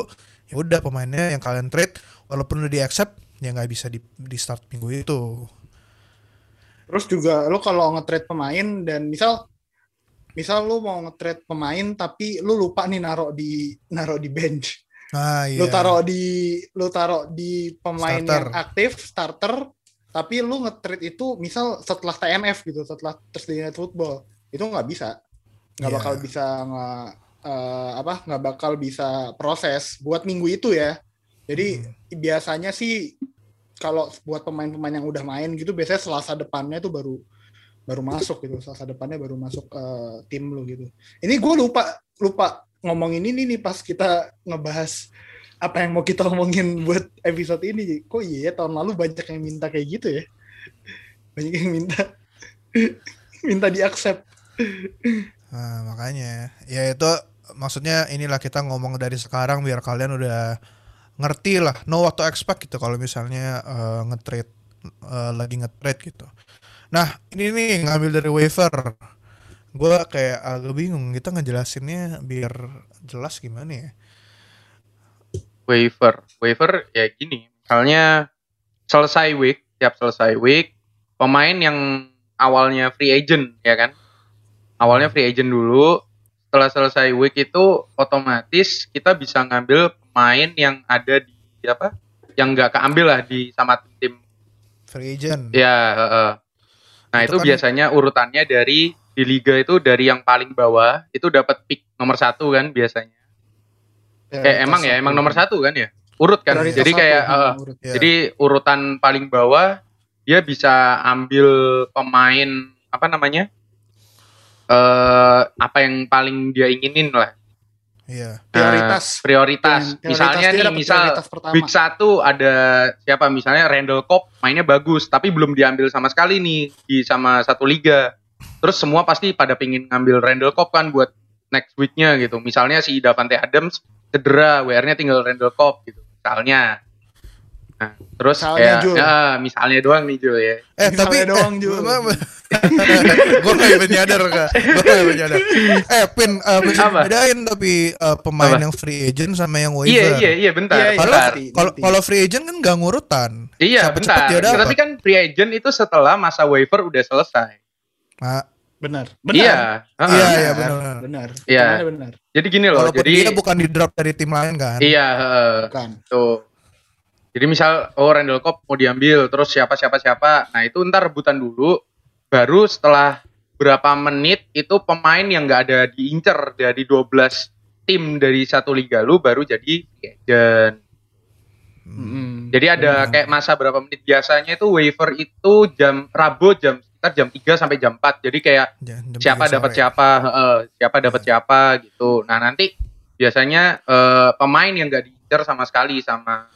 ya udah pemainnya yang kalian trade walaupun udah di accept ya nggak bisa di, di start minggu itu
Terus juga lo kalau nge-trade pemain dan misal misal lu mau nge-trade pemain tapi lu lupa nih naro di naro di bench.
Nah iya
Lu taruh di lu taruh di pemain
Starter.
yang aktif starter tapi lu nge-trade itu misal setelah TNF gitu, setelah Thursday Night Football. Itu nggak bisa. nggak
Iya.
bakal bisa nggak eh, apa nggak bakal bisa proses buat minggu itu ya. Jadi biasanya sih kalau buat pemain-pemain yang udah main gitu biasanya Selasa depannya tuh baru baru masuk gitu. Selasa depannya baru masuk ke tim lu gitu. Ini gue lupa lupa ngomongin ini nih pas kita ngebahas apa yang mau kita [LAUGHS] omongin buat episode ini. Kok iya ya, tahun lalu banyak yang minta kayak gitu ya. Banyak yang minta [LAUGHS] minta di-accept.
Nah, makanya ya itu maksudnya inilah kita ngomong dari sekarang biar kalian udah ngerti lah know what to expect gitu kalau misalnya eh, nge-trade eh, lagi nge-trade gitu. Nah, ini nih ngambil dari waiver. Gua kayak agak bingung kita ngejelasinnya biar jelas gimana ya.
waiver waiver ya gini misalnya selesai week tiap selesai week pemain yang awalnya free agent ya kan awalnya free agent dulu setelah selesai week itu otomatis kita bisa ngambil pemain yang ada di apa yang nggak keambil lah di sama tim
Free agent.
ya heeh. nah
Itu
itu,
kan-
biasanya urutannya dari di liga itu dari yang paling bawah itu dapat pick nomor satu kan biasanya Eh emang ya, emang nomor satu kan ya? Urut kan?
Prioritas
Jadi
satu,
kayak eh,
urut.
Ya.
jadi urutan paling bawah dia bisa ambil pemain apa namanya? eh apa yang paling dia inginin lah.
Iya.
Nah,
prioritas.
prioritas.
Prioritas
Misalnya nih, misal week 1 ada siapa misalnya Randall Cobb mainnya bagus tapi belum diambil sama sekali nih di sama satu liga. Terus semua pasti pada pingin ngambil Randall Cobb kan buat next weeknya gitu. Misalnya si Davante Adams cedera, WR-nya tinggal Randall Cobb gitu. Misalnya. Nah, terus
Misalnya,
kayak
Jul.
ya, misalnya doang nih Jul ya.
Eh
Misalnya
tapi
doang,
eh,
Jul. [LAUGHS]
gue gak even nyadar kak Gue gak even nyadar Eh Pin uh, Bisa
Apa?
bedain tapi uh, Pemain
Apa?
yang free agent sama yang waiver
Iya, iya, iya, bentar,
Iya, iya,
Kalau kalau free agent kan gak ngurutan
Iya,
Siapa
bentar.
dapat.
Tapi kan free agent itu setelah masa waiver udah selesai.
Nah,
Benar. Benar.
Iya, heeh.
Iya, iya, benar.
Benar.
Iya.
Benar.
Jadi gini loh,
Walaupun
jadi
dia bukan di drop dari tim lain kan
iya, heeh.
Bukan.
Tuh. Jadi misal oh Randall Cobb mau diambil terus siapa siapa siapa. Nah, itu ntar rebutan dulu baru setelah berapa menit itu pemain yang nggak ada diincer dari 12 tim dari satu liga lu baru jadi agent.
Mm-mm.
Jadi ada
Benar.
kayak masa berapa menit biasanya itu waiver itu jam Rabu jam sekitar jam 3 sampai jam 4. Jadi kayak
jam
siapa dapat siapa, heeh, siapa dapat siapa gitu. Nah nanti biasanya eh, pemain yang nggak diincar sama sekali sama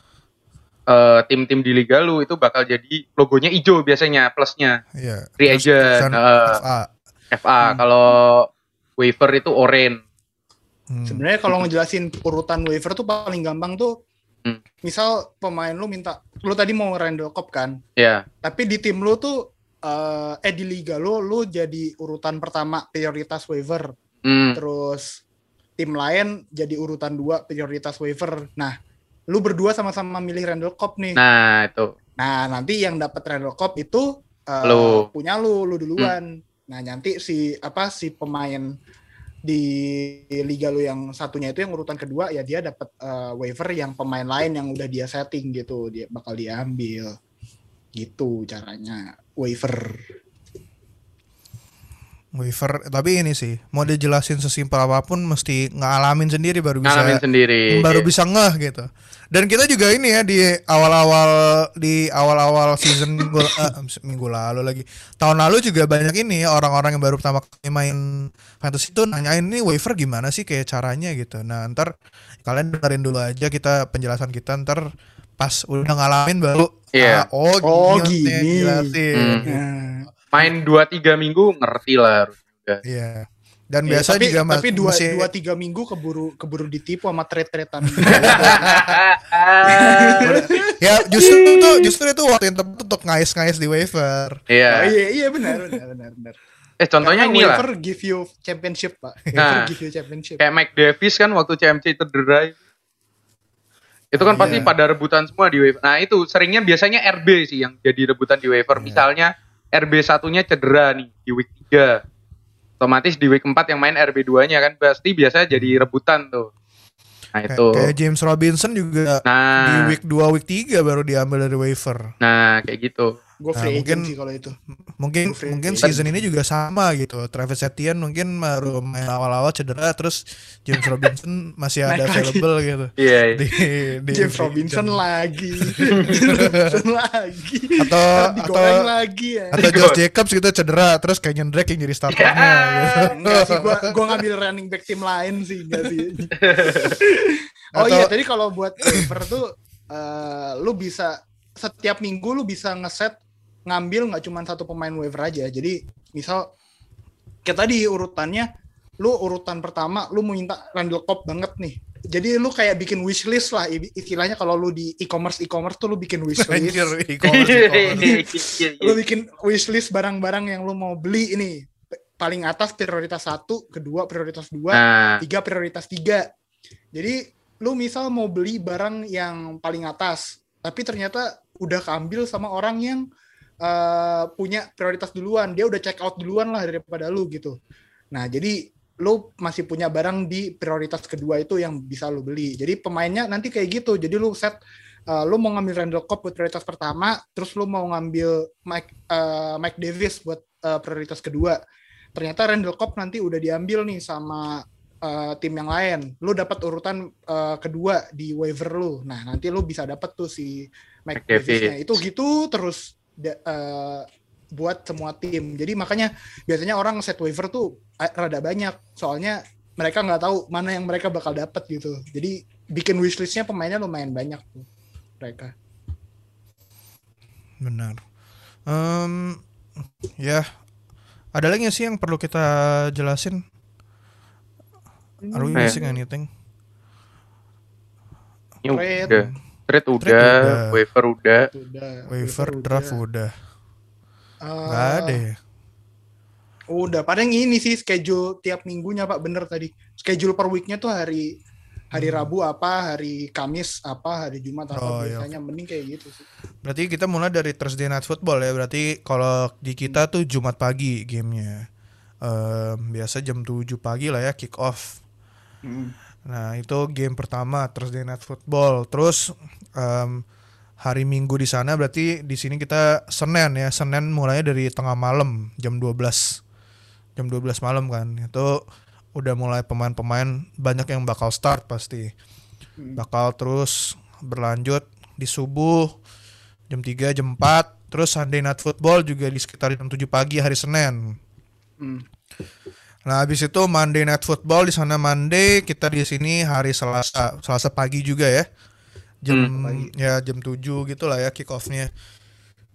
eh, tim-tim di liga lu itu bakal jadi logonya hijau biasanya plusnya
Iya
free agent, eh,
FA.
FA.
Hmm.
Kalau waiver itu orange.
Hmm.
Sebenarnya kalau ngejelasin urutan waiver tuh paling gampang tuh
Hmm.
Misal pemain lu minta, lu tadi mau Randall Cobb kan,
Ya.
tapi di tim lu tuh eh, eh di liga lu lu jadi urutan pertama prioritas waiver,
Hmm.
terus tim lain jadi urutan dua prioritas waiver. Nah, lu berdua sama-sama milih Randall Cobb nih.
Nah, itu.
Nah, nanti yang dapat Randall Cobb itu eh,
Lu.
punya lu, lu duluan. Nah, nanti si apa si pemain di liga lu yang satunya itu yang urutan kedua ya dia dapat eh, waiver yang pemain lain yang udah dia setting gitu, dia bakal diambil. Gitu caranya waiver.
Waiver, tapi ini sih mau dijelasin sesimpel apa pun mesti ngalamin sendiri baru bisa
Ngalamin sendiri.
baru bisa ngeh gitu. Dan kita juga ini ya di awal-awal di awal-awal season minggu, eh, [COUGHS] minggu lalu lagi tahun lalu juga banyak ini orang-orang yang baru pertama kali main fantasy itu nanyain ini waiver gimana sih kayak caranya gitu. Nah ntar kalian dengerin dulu aja kita penjelasan kita ntar pas udah ngalamin baru
Iya.
ah, oh gini,
Oh, gini.
jelasin.
Hmm.
gitu.
Nah,
Main 2-3 minggu ngerti lah harus udah.
Iya. Dan
ya,
biasa
tapi,
juga mas-
tapi dua,
masih-
dua tiga minggu keburu keburu ditipu sama trade-tradean. [LAUGHS] [LAUGHS]
ya justru itu justru itu waktu yang tepat untuk ngais-ngais di waiver.
Iya.
Oh, iya iya benar benar benar benar.
Eh contohnya ini lah.
waiver give you championship, Pak.
Nah.
Waiver give you championship.
Kayak Mike Davis kan waktu CMC cedera. Itu kan
Oh,
pasti
iya.
pada rebutan semua di waiver. Nah itu seringnya biasanya RB sih yang jadi rebutan di waiver.
Iya.
Misalnya RB satunya cedera nih di week 3. Otomatis di week 4 yang main RB 2-nya kan pasti biasa jadi rebutan tuh. Nah
Kayak,
itu.
kayak James Robinson juga di
Nah,
week 2 week 3 baru diambil dari waiver.
nah kayak gitu.
Gue
Nah,
free
mungkin-
agent sih kalau itu.
Mungkin mungkin
agent.
season ini juga sama gitu. Travis Etienne mungkin baru main awal-awal cedera terus James Robinson [LAUGHS] masih ada
Naik lagi.
available gitu.
Iya.
Di, di
James Robinson
agent.
lagi. [LAUGHS] James Robinson lagi.
Atau atau
lagi ya.
atau [LAUGHS] Josh Jacobs gitu cedera terus Kenyon Drake yang jadi starternya gitu.
Enggak sih, gua gua ngambil running back tim lain sih, enggak sih. oh
Atau-
iya, tadi kalau buat waiver tuh eh, lu bisa setiap minggu lu bisa ngeset ngambil nggak cuma satu pemain waiver aja. Jadi misal kayak tadi urutannya lu urutan pertama lu mau minta Randall Cobb banget nih. Jadi lu kayak bikin wishlist lah istilahnya kalau lu di e-commerce e-commerce tuh lu bikin wishlist.
Anjir, [LAUGHS] e-commerce, e-commerce.
Iya,
lu bikin wishlist barang-barang yang lu mau beli ini paling atas prioritas satu, kedua prioritas dua,
Nah,
tiga prioritas tiga. Jadi lu misal mau beli barang yang paling atas, tapi ternyata udah keambil sama orang yang eh, punya prioritas duluan, dia udah check out duluan lah daripada lu gitu. Nah jadi lu masih punya barang di prioritas kedua itu yang bisa lu beli. Jadi pemainnya nanti kayak gitu. Jadi lu set uh, lu mau ngambil Randall Cobb buat prioritas pertama, terus lu mau ngambil Mike uh, Mike Davis buat uh, prioritas kedua. Ternyata Randall Cobb nanti udah diambil nih sama uh, tim yang lain. Lu dapat urutan uh, kedua di waiver lu. Nah, nanti lu bisa dapat tuh si Mike,
Davis.
Davis-nya. Itu gitu terus uh, buat semua tim. Jadi makanya biasanya orang set waiver tuh rada banyak. Soalnya mereka nggak tahu mana yang mereka bakal dapat gitu. Jadi bikin wishlistnya pemainnya lumayan banyak tuh mereka.
Benar. Em, ya, ada lagi sih yang perlu kita jelasin? Are we
Eh.
missing anything?
Trade.
Trade udah,
udah.
waiver udah.
Udah,
Waiver
udah.
draft udah.
Eh,
Nggak ada ya?
Udah, paling ini sih schedule tiap minggunya Pak, bener tadi. Schedule per weeknya tuh hari hari Rabu apa, hari Kamis apa, hari Jumat apa
Hmm. Oh, iya,
biasanya mending kayak gitu sih.
Berarti kita mulai dari Thursday Night Football ya. Berarti kalau di kita tuh Jumat pagi gamenya. Em, biasa jam 7 pagi lah ya kick off. Nah itu game pertama Thursday Night Football. Terus em, hari Minggu di sana berarti di sini kita Senin ya. Senin mulainya dari tengah malam jam 12 jam 12 malam kan. Itu udah mulai pemain-pemain banyak yang bakal start pasti.
Hmm.
Bakal terus berlanjut di subuh jam 3 jam 4 terus Sunday Night Football juga di sekitar jam 7 pagi hari Senin.
Hmm.
Nah, habis itu Monday Night Football di sana Monday, kita di sini hari Selasa, Selasa pagi juga ya. Jam
pagi.
ya jam 7 gitu lah ya kick off-nya.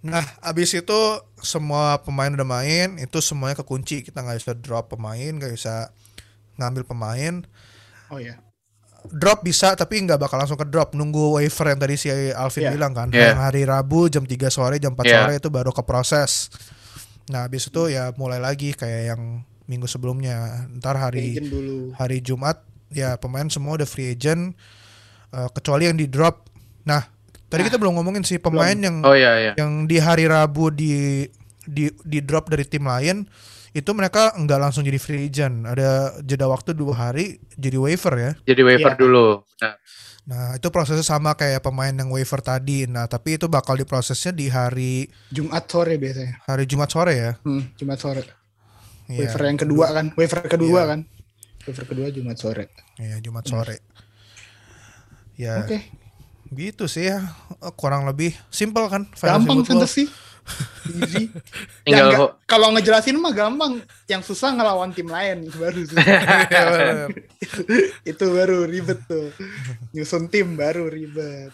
Nah, habis itu semua pemain udah main, itu semuanya kekunci. Kita nggak bisa drop pemain, nggak bisa ngambil pemain.
Oh ya.
drop bisa tapi nggak bakal langsung ke drop nunggu waiver yang tadi si Alvin
Iya.
bilang kan. Yang hari Rabu jam 3 sore jam 4
Iya.
sore itu baru ke proses nah habis itu ya mulai lagi kayak yang minggu sebelumnya ntar hari hari Jumat ya pemain semua udah free agent eh, kecuali yang di drop nah tadi kita belum ngomongin sih pemain yang
Oh iya iya.
yang di hari Rabu di di di drop dari tim lain itu mereka nggak langsung jadi free agent ada jeda waktu dua hari jadi waiver ya
Jadi waiver
Iya.
dulu. Nah,
nah itu prosesnya sama kayak pemain yang waiver tadi nah tapi itu bakal diprosesnya di hari
Jumat sore biasanya.
hari Jumat sore ya
Hmm, Jumat sore.
Iya.
Waiver yang kedua kan. Waiver kedua
Iya.
kan. Waiver kedua Jumat sore.
Iya, Jumat sore ya
Oke.
gitu sih ya Eh, kurang lebih simple kan
Gampang
football.
fantasy. [LAUGHS] Easy.
tinggal
Ya, kalau ngejelasin mah gampang. Yang susah ngelawan tim lain itu baru susah. [LAUGHS]
Iya,
itu baru ribet tuh. Nyusun tim baru ribet.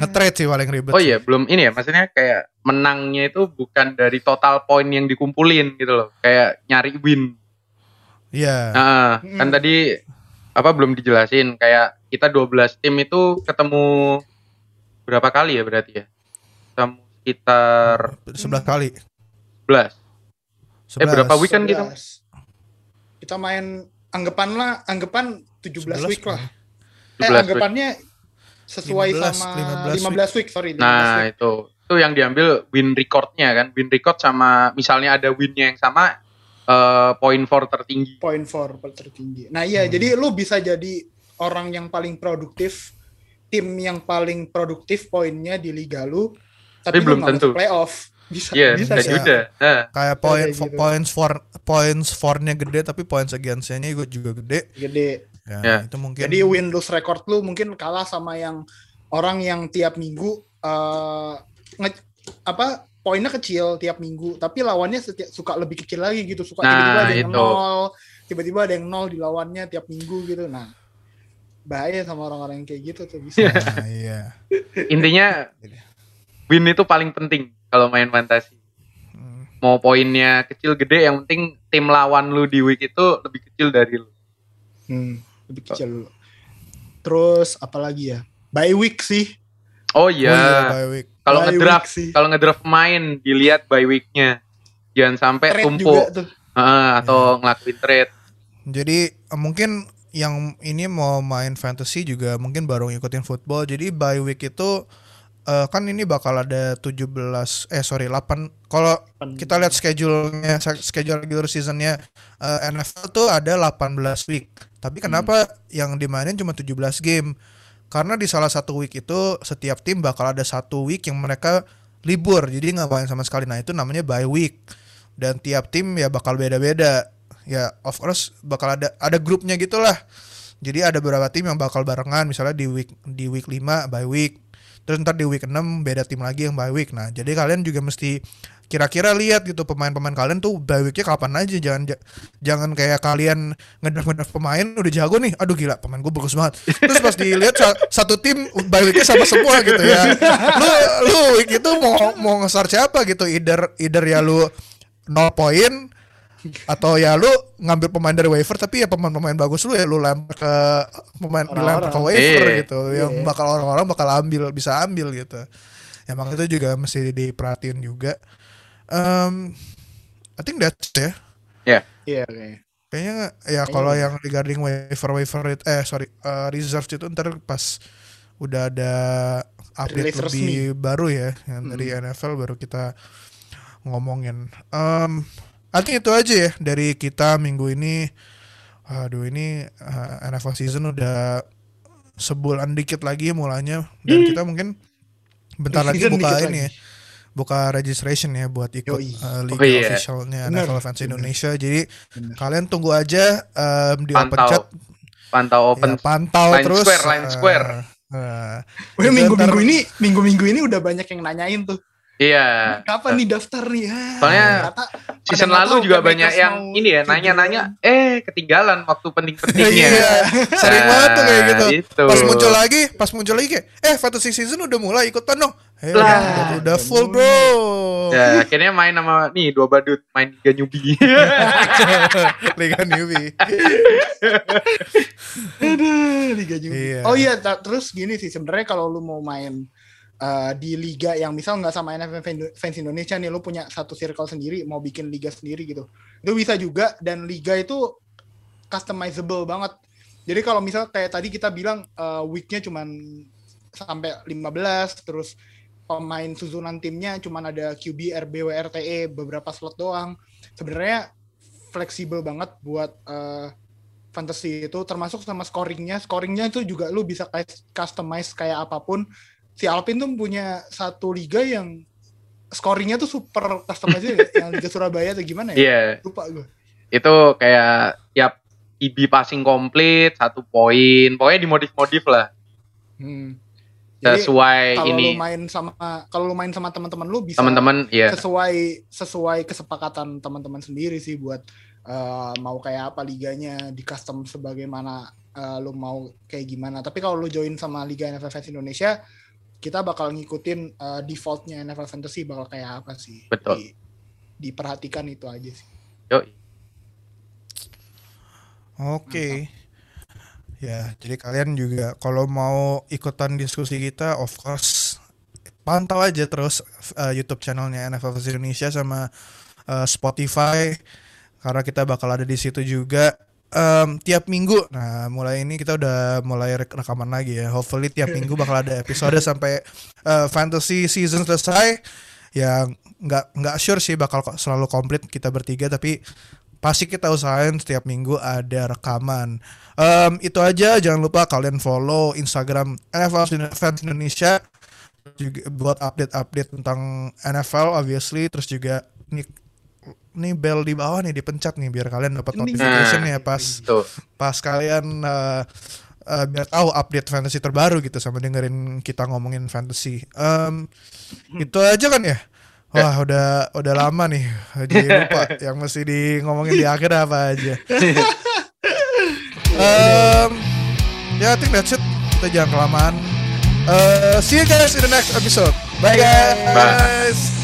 Nge-trade sih paling ribet
Oh iya, belum ini ya. Maksudnya kayak menangnya itu bukan dari total poin yang dikumpulin gitu loh. Kayak nyari win.
Iya.
Nah, kan
Mm.
tadi apa belum dijelasin kayak kita 12 tim itu ketemu berapa kali ya berarti ya? Ketemu sekitar
11 kali
11.
11.
Eh, berapa week kan kita?
11. Kita main anggapan lah, anggapan 17
11
week lah. Eh,
17 week.
Sesuai
15,
sama
15
15, week, sorry. 15
Nah,
week.
itu itu yang diambil win recordnya kan. Win record sama misalnya ada winnya yang sama eh poin for tertinggi.
Point for tertinggi. Nah iya,
Hmm.
jadi lu bisa jadi orang yang paling produktif, tim yang paling produktif poinnya di liga lu, tapi,
Tapi
lu
belum tentu.
playoff. Bisa,
Iya,
bisa,
bisa
bisa.
juga. Nah,
kayak poin
gitu.
points for points for-nya gede tapi points against-nya juga gede.
Gede.
Ya,
Ya.
itu mungkin
Jadi win lose record lu mungkin kalah sama yang orang yang tiap minggu eh nge- apa poinnya kecil tiap minggu, tapi lawannya setiap, suka lebih kecil lagi gitu, suka
Nah,
tiba-tiba ada yang
itu.
nol, tiba-tiba ada yang nol di lawannya tiap minggu gitu. Nah, bahaya sama orang-orang yang kayak gitu tuh bisa. [LAUGHS]
Nah, iya.
intinya win itu paling penting kalau main fantasi.
Hmm.
Mau poinnya kecil gede yang penting tim lawan lu di week itu lebih kecil dari lu.
Hmm, lebih kecil dulu. Terus apalagi ya? By week sih.
Oh
Oh iya,
iya,
bye week.
kalau ngedraft
week sih.
kalau ngedraft pemain dilihat by weeknya. Jangan sampai
Trade
tumpuk
juga tuh.
Heeh, atau
Iya.
ngelakuin trade.
Jadi mungkin yang ini mau main fantasy juga mungkin baru ngikutin football. Jadi bye week itu eh, kan ini bakal ada 17 eh sorry 8 kalau kita lihat schedule-nya schedule regular seasonnya eh, NFL tuh ada 18 week. Tapi kenapa yang dimainin cuma 17 game? Karena di salah satu week itu setiap tim bakal ada satu week yang mereka libur, jadi nggak main sama sekali. Nah itu namanya bye week. Dan tiap tim ya bakal beda-beda. Ya of course bakal ada ada grupnya gitulah. Jadi ada beberapa tim yang bakal barengan, misalnya di week di week 5 bye week. Terus ntar di week 6 beda tim lagi yang bye week. Nah, jadi kalian juga mesti kira-kira lihat gitu pemain-pemain kalian tuh bye weeknya kapan aja. Jangan ja- jangan kayak kalian ngedraft ngedraft pemain udah jago nih. Aduh gila pemain gue bagus banget. Terus pas dilihat sa- satu tim bye weeknya sama semua gitu ya. Lu lu week itu mau mau ngesar siapa gitu? Either either ya lu nol poin atau ya lu ngambil pemain dari waiver tapi ya pemain-pemain bagus lu ya lu lempar ke pemain dilempar ke
Orang-orang.
waiver
Iya.
gitu. Yang
Iya.
bakal orang-orang bakal ambil bisa ambil gitu. Emang itu juga mesti diperhatiin juga um, I think that's it ya.
Iya, kayaknya.
kayaknya ya kalau yang regarding waiver waiver it- eh sorry uh, reserve itu ntar pas udah ada update
Rilis
lebih baru ya yang dari NFL baru kita ngomongin. Um, I think itu aja ya dari kita minggu ini. Aduh ini uh, NFL season udah sebulan dikit lagi mulanya. Dan kita mungkin bentar lagi buka ini
lagi.
ya buka registration ya buat ikut
Yoi.
uh, liga
Oh, iya.
officialnya
Bener,
NFL Fans
bener.
Indonesia jadi
Bener.
kalian tunggu aja um, di open
Pantau.
chat
Pantau open.
ya, pantau
Line
terus
square, line
uh,
square.
uh, Itu
minggu-minggu ini, minggu-minggu ini udah banyak yang nanyain tuh.
Iya.
Kapan nih daftar nih? Ah,
Soalnya
ternyata
Season lalu
tahu
juga banyak yang ini ya nanya-nanya, eh ketinggalan waktu penting-pentingnya.
Iya, sering banget tuh kayak gitu.
Itu.
Pas muncul lagi, pas muncul lagi kayak, eh fantasy season udah mulai ikutan dong. Eh,
Lah.
udah, udah full bro.
Ya, akhirnya main sama nih dua badut main Liga Nyubi. [LAUGHS]
Liga newbie.
Aduh, Liga juga.
Iya.
Oh iya, ta- terus gini sih sebenarnya kalau lu mau main uh, di liga yang misal nggak sama NFF Fan- fans Indonesia nih, lu punya satu circle sendiri, mau bikin liga sendiri gitu, itu bisa juga dan liga itu customizable banget. Jadi kalau misal kayak tadi kita bilang uh, weeknya cuman sampai 15, terus pemain susunan timnya cuman ada QB, RB, WRTE, beberapa slot doang. Sebenarnya fleksibel banget buat uh, fantasy itu termasuk sama scoringnya scoringnya itu juga lu bisa customize kayak apa pun si Alpin tuh punya satu liga yang scoringnya tuh super customize yang Liga Surabaya atau gimana ya?
Iya,
lupa gue
itu kayak tiap IB passing komplit satu poin, pokoknya dimodif-modif lah.
Hmm. jadi
sesuai
kalau
ini.
lu main sama kalau lu main sama teman-teman lu bisa
teman-teman ya
sesuai sesuai kesepakatan teman-teman sendiri sih buat uh, mau kayak apa liganya di custom sebagaimana uh, lu mau kayak gimana. Tapi kalau lu join sama Liga NFL Fans Indonesia, kita bakal ngikutin uh, defaultnya NFL Fantasy bakal kayak apa sih.
Betul.
Di- diperhatikan itu aja sih.
Yoi.
Oke. Ya, jadi kalian juga kalau mau ikutan diskusi kita, of course pantau aja terus uh, YouTube channelnya NFL Fans Indonesia sama uh, Spotify karena kita bakal ada di situ juga Em, tiap minggu. Nah, mulai ini kita udah mulai rek- rekaman lagi ya. Hopefully tiap minggu bakal ada episode [LAUGHS] sampai uh, fantasy season selesai. Ya nggak nggak sure sih bakal selalu komplit kita bertiga tapi pasti kita usahain setiap minggu ada rekaman. Em, itu aja jangan lupa kalian follow Instagram NFL Fans Indonesia juga buat update-update tentang NFL obviously terus juga nih bell di bawah nih dipencet nih biar kalian dapat notification
Nah,
ya pas
tuh
pas kalian eh, eh, biar tahu update fantasy terbaru gitu sama dengerin kita ngomongin fantasy. Em, itu aja kan ya? Wah udah udah lama nih jadi lupa [LAUGHS] yang mesti di ngomongin di akhir apa aja. [LAUGHS] Em, ya I think that's it. Kita jangan kelamaan. Eh, see you guys in the next episode. Bye guys.
Bye.